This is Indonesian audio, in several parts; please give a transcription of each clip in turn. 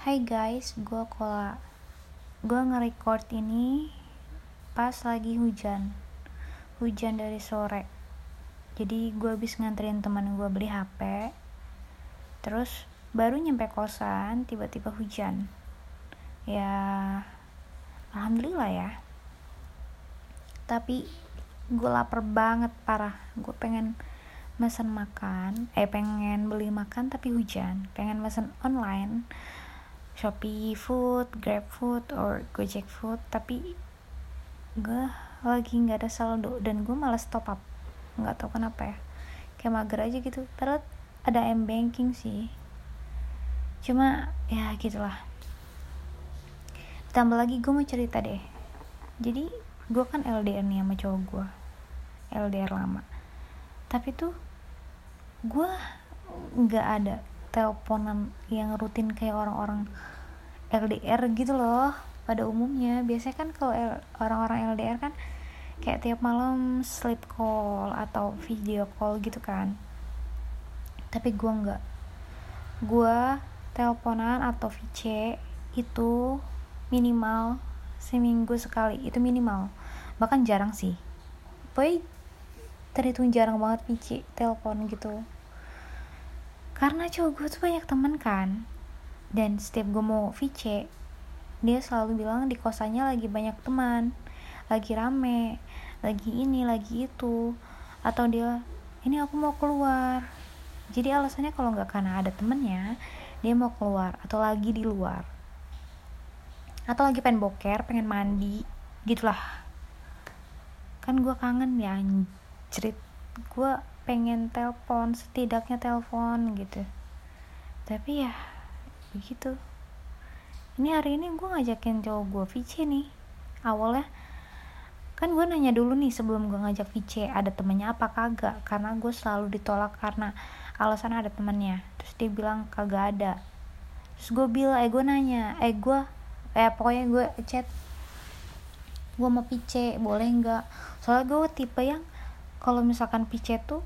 Hai guys, gue Kola. Gue nge-record ini pas lagi hujan. Hujan dari sore. Jadi gue habis nganterin teman gue beli HP Terus baru nyampe kosan, tiba-tiba hujan. Ya, Alhamdulillah ya. Tapi gue lapar banget parah. Gue pengen mesen makan. Eh pengen beli makan tapi hujan. Pengen mesen online Shopee Food, Grab Food, or Gojek Food tapi gue lagi nggak ada saldo dan gue malas top up. Nggak tahu kenapa ya. Kayak mager aja gitu. Padahal ada m banking sih. Cuma ya gitulah. Tambah lagi gue mau cerita deh. Jadi gue kan LDR nih sama cowok gue LDR lama. Tapi tuh gue nggak ada teleponan yang rutin kayak orang-orang LDR gitu loh pada umumnya. Biasanya kan kalau orang-orang LDR kan kayak tiap malam sleep call atau video call gitu kan. Tapi gue nggak. Gue teleponan atau VC itu minimal seminggu sekali. Itu minimal. Bahkan jarang sih. Boy terhitung jarang banget VC telepon gitu. Karena cowok gue tuh banyak temen kan dan setiap gue mau VC dia selalu bilang di kosannya lagi banyak teman lagi rame lagi ini lagi itu. Atau dia ini aku mau keluar. Jadi alasannya kalau nggak karena ada temennya dia mau keluar atau lagi di luar. Atau lagi pengen boker pengen mandi gitulah. Kan gue kangen ya anjrit. Gue pengen telepon setidaknya telepon gitu. Tapi ya begitu. Ini hari ini gue ngajakin cowok gue VC nih. Awalnya kan gue nanya dulu nih sebelum gue ngajak VC ada temennya apa kagak? Karena gue selalu ditolak karena alasan ada temennya terus dia bilang kagak ada. Terus gue bilang eh gue nanya eh gue eh pokoknya gue chat gue mau VC boleh nggak? Soalnya gue tipe yang kalau misalkan VC tuh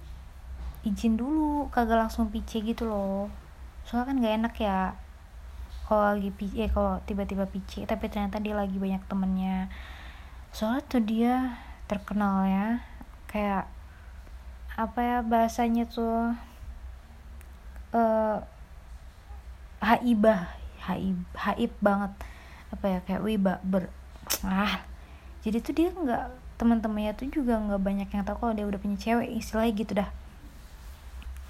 izin dulu kagak langsung PC gitu loh. Soalnya kan gak enak ya kalau lagi eh kalau tiba-tiba PC tapi ternyata dia lagi banyak temennya. Soalnya tuh dia terkenal ya. Kayak apa ya bahasanya tuh uh, haibah haib haib banget. Apa ya kayak wiba ber ah. Jadi tuh dia nggak teman-temannya tuh juga nggak banyak yang tahu kalau dia udah punya cewek istilahnya gitu dah.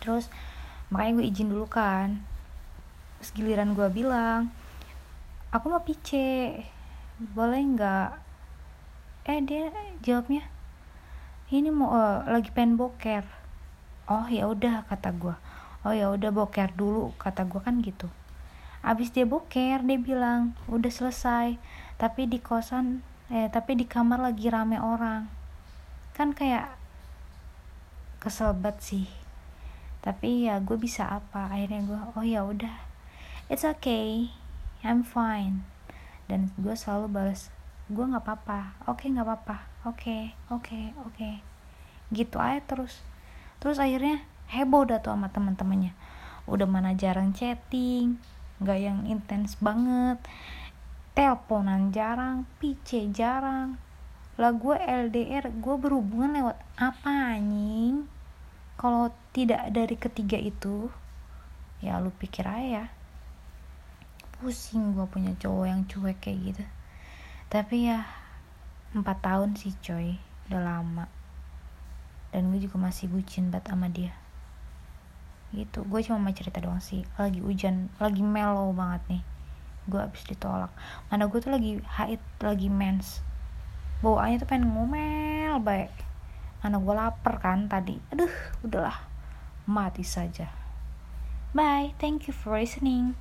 Terus makanya gue izin dulu kan terus giliran gue bilang aku mau pice boleh nggak? Eh dia jawabnya ini mau uh, lagi pengen boker. Oh ya udah kata gue oh ya udah boker dulu kata gue kan gitu. Abis dia boker dia bilang udah selesai tapi di kosan eh tapi di kamar lagi rame orang. Kan kayak kesel banget sih. Tapi ya gue bisa apa? Akhirnya gue oh ya udah it's okay. I'm fine. Dan gue selalu balas gue nggak apa-apa. Oke okay, nggak apa-apa. Oke okay, oke okay, oke. Okay. gitu aja terus. Terus akhirnya heboh dah tuh sama teman-temannya. Udah mana jarang chatting nggak yang intens banget. Teleponan jarang PC jarang. Lah gue LDR gue berhubungan lewat apa anjing? Kalau tidak dari ketiga itu ya lu pikir aja pusing gue punya cowok yang cuek kayak gitu. Tapi ya empat tahun sih coy. Udah lama. Dan gue juga masih bucin banget sama dia. Gitu. Gue cuma mau cerita doang sih. Lagi hujan lagi mellow banget nih. Gue abis ditolak. Mana gue tuh lagi haid lagi mens. Bawaannya tuh pengen ngomel baik. Karena gue lapar kan tadi. Aduh udahlah. Mati saja. Bye. Thank you for listening